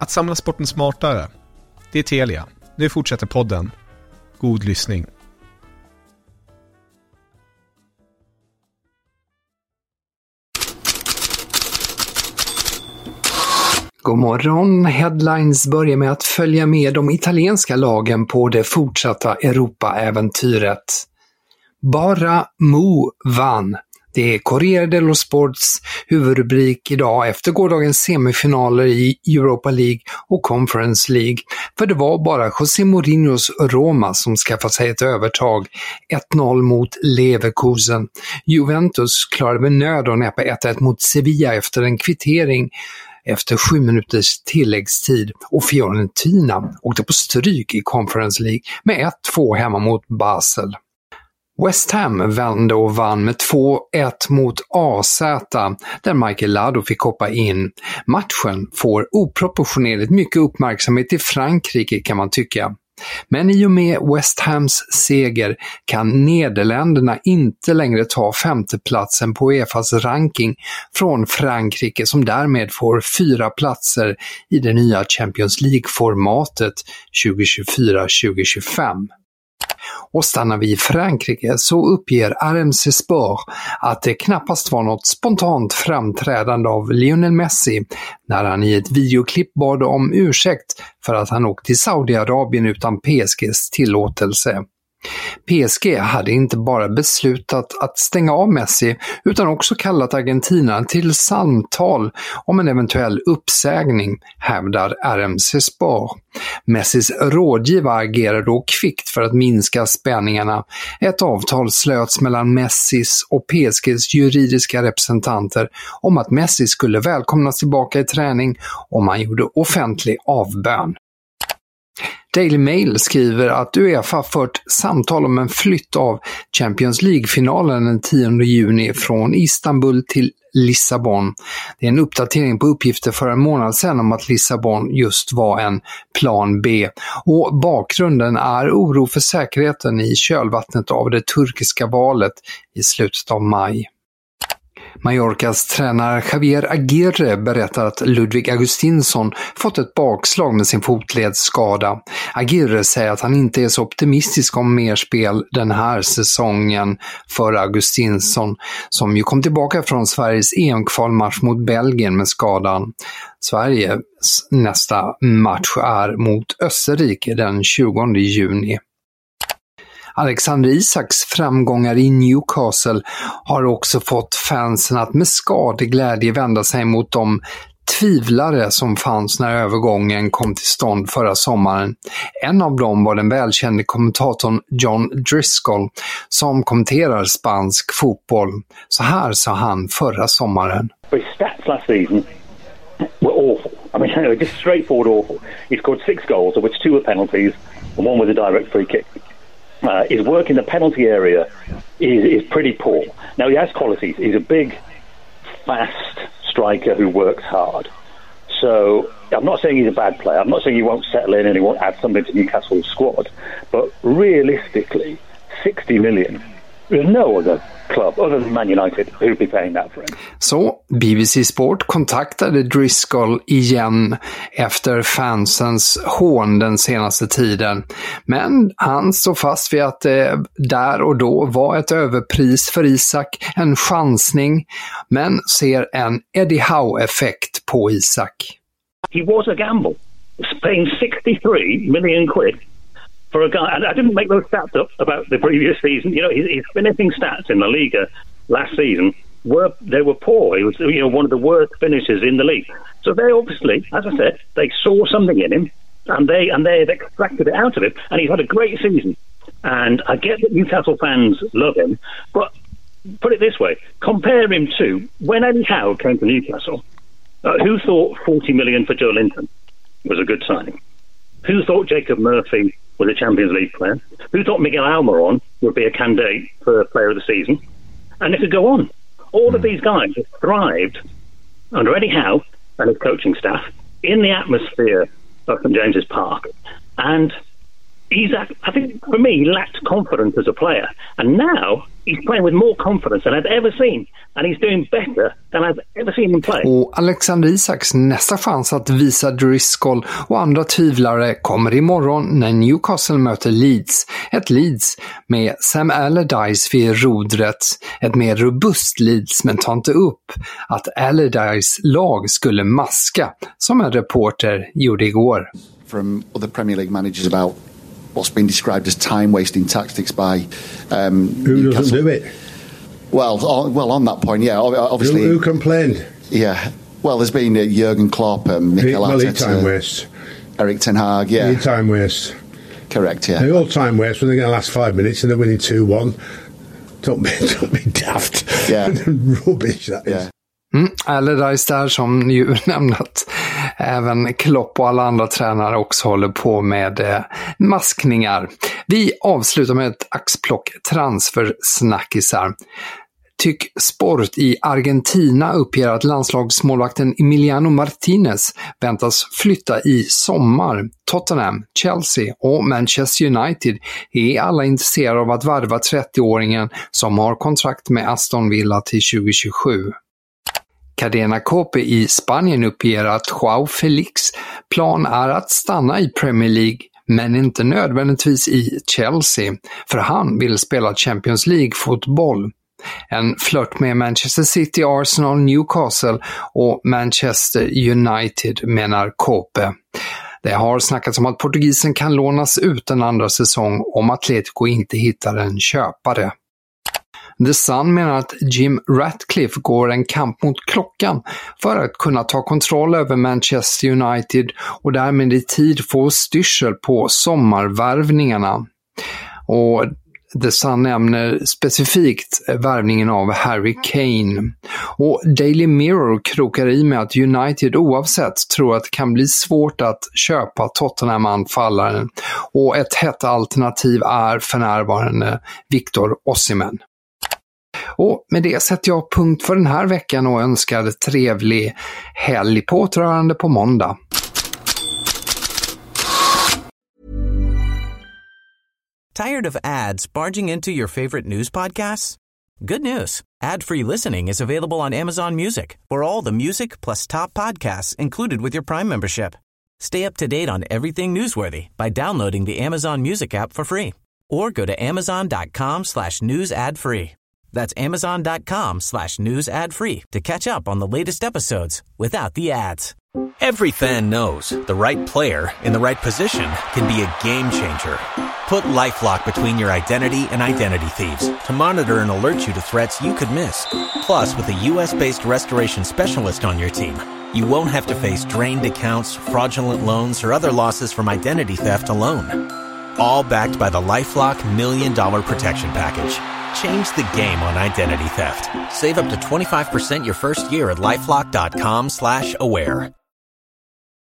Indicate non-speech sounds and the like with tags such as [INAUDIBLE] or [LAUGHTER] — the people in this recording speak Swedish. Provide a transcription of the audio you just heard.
Att samla sporten smartare. Det är Telia. Nu fortsätter podden. God lyssning. God morgon! Headlines börjar med att följa med de italienska lagen på det fortsatta Europa-äventyret. Bara Mo vann. Det är Corriere dello Sports huvudrubrik idag efter gårdagens semifinaler i Europa League och Conference League. För det var bara José Mourinhos Roma som skaffade sig ett övertag. 1-0 mot Leverkusen. Juventus klarade med nöd och näppe 1-1 mot Sevilla efter en kvittering efter sju minuters tilläggstid och Fiorentina åkte på stryk i Conference League med 1-2 hemma mot Basel. West Ham vände och vann med 2-1 mot AZ där Michael Lado fick hoppa in. Matchen får oproportionerligt mycket uppmärksamhet i Frankrike kan man tycka. Men i och med West Hams seger kan Nederländerna inte längre ta femteplatsen på Uefas ranking från Frankrike som därmed får fyra platser i det nya Champions League-formatet 2024-2025. Och stannar vi i Frankrike så uppger RMC Sport att det knappast var något spontant framträdande av Lionel Messi när han i ett videoklipp bad om ursäkt för att han åkt till Saudiarabien utan PSGs tillåtelse. PSG hade inte bara beslutat att stänga av Messi utan också kallat Argentina till samtal om en eventuell uppsägning, hävdar RMC Sport. Messis rådgivare agerade då kvickt för att minska spänningarna. Ett avtal slöts mellan Messis och PSGs juridiska representanter om att Messi skulle välkomnas tillbaka i träning om han gjorde offentlig avbön. Daily Mail skriver att Uefa fört samtal om en flytt av Champions League-finalen den 10 juni från Istanbul till Lissabon. Det är en uppdatering på uppgifter för en månad sedan om att Lissabon just var en plan B. Och bakgrunden är oro för säkerheten i kölvattnet av det turkiska valet i slutet av maj. Mallorcas tränare Javier Aguirre berättar att Ludvig Augustinsson fått ett bakslag med sin fotledsskada. Aguirre säger att han inte är så optimistisk om mer spel den här säsongen för Augustinsson, som ju kom tillbaka från Sveriges EM-kvalmatch mot Belgien med skadan. Sveriges nästa match är mot Österrike den 20 juni. Alexander Isaks framgångar i Newcastle har också fått fansen att med skadeglädje vända sig mot de tvivlare som fanns när övergången kom till stånd förra sommaren. En av dem var den välkände kommentatorn John Driscoll som kommenterar spansk fotboll. Så här sa han förra sommaren. His stats last season were awful. I mean, [LAUGHS] just straightforward awful. He scored six goals, of which two were penalties and one was a direct free kick. Uh, his work in the penalty area is, is pretty poor. Now, he has qualities. He's a big, fast striker who works hard. So I'm not saying he's a bad player. I'm not saying he won't settle in and he won't add something to Newcastle's squad. But realistically, 60 million no other club other than Man United who'd be paying that for him. Så BBC Sport kontaktade Driscoll igen efter fansens hån den senaste tiden. Men han står fast vid att det där och då var ett överpris för Isak, en chansning, men ser en Eddie Howe-effekt på Isak. He was a gamble. Paying 63 million quid for a guy, and I didn't make those stats up about the previous season. You know, his, his finishing stats in the Liga last season were they were poor. He was you know one of the worst finishers in the league. So they obviously, as I said, they saw something in him, and they and they extracted it out of him, and he's had a great season. And I get that Newcastle fans love him, but put it this way: compare him to when Eddie Howe came to Newcastle. Uh, who thought 40 million for Joe Linton was a good signing? Who thought Jacob Murphy was a Champions League player, who thought Miguel Almiron would be a candidate for Player of the Season, and it could go on. All of hmm. these guys have thrived under Eddie Howe and his coaching staff in the atmosphere of St James's Park, and he's, I think, for me, he lacked confidence as a player, and now he's playing with more confidence than I've ever seen. And he's doing better than I've ever seen him play. Och Alexander Isaks nästa chans att visa Driscoll och andra tvivlare kommer imorgon när Newcastle möter Leeds. Ett Leeds med Sam Allardyce vid rodret. Ett mer robust Leeds, men ta inte upp att Allardyce lag skulle maska, som en reporter gjorde igår. From other Premier League managers about what's been described as time wasting tactics by um, who Newcastle. doesn't do it. Well, well, on that point, yeah, obviously. Who, who complained? Yeah, well, there's been uh, Jurgen Klopp, and Mikel well, Arteta, time waste. Eric Ten Hag, yeah, time waste. Correct, yeah. They all time waste when they're going to last five minutes and they're winning two one. Don't be, [LAUGHS] don't be daft. Yeah, [LAUGHS] rubbish that yeah. is. Mm, Allardyce där som ju nämnt även Klopp och alla andra tränare också håller på med eh, maskningar. Vi avslutar med ett axplock transfersnackisar. Tyck Sport i Argentina uppger att landslagsmålvakten Emiliano Martinez väntas flytta i sommar. Tottenham, Chelsea och Manchester United är alla intresserade av att varva 30-åringen som har kontrakt med Aston Villa till 2027. Cadena Cope i Spanien uppger att Joao Felix plan är att stanna i Premier League men inte nödvändigtvis i Chelsea, för han vill spela Champions League-fotboll. En flört med Manchester City, Arsenal, Newcastle och Manchester United menar Cope. Det har snackats om att portugisen kan lånas ut en andra säsong om Atletico inte hittar en köpare. The Sun menar att Jim Ratcliffe går en kamp mot klockan för att kunna ta kontroll över Manchester United och därmed i tid få styrsel på sommarvärvningarna. Och The Sun nämner specifikt värvningen av Harry Kane. Och Daily Mirror krokar i med att United oavsett tror att det kan bli svårt att köpa Tottenham-anfallaren och ett hett alternativ är för närvarande Victor Osimhen. Och med det sätter jag punkt för den här veckan och önskar trevlig helg på återhörande på måndag. Tired of ads barging into your favorite news podcasts? Good news. Ad-free listening is available on Amazon Music for all the music plus top podcasts included with your Prime membership. Stay up to date on everything newsworthy by downloading the Amazon Music app for free or go to amazon.com slash news ad free. That's amazon.com slash news ad free to catch up on the latest episodes without the ads. Every fan knows the right player in the right position can be a game changer. Put LifeLock between your identity and identity thieves to monitor and alert you to threats you could miss. Plus, with a U.S.-based restoration specialist on your team, you won't have to face drained accounts, fraudulent loans, or other losses from identity theft alone. All backed by the LifeLock Million Dollar Protection Package. Change the game on identity theft. Save up to 25% your first year at LifeLock.com slash aware.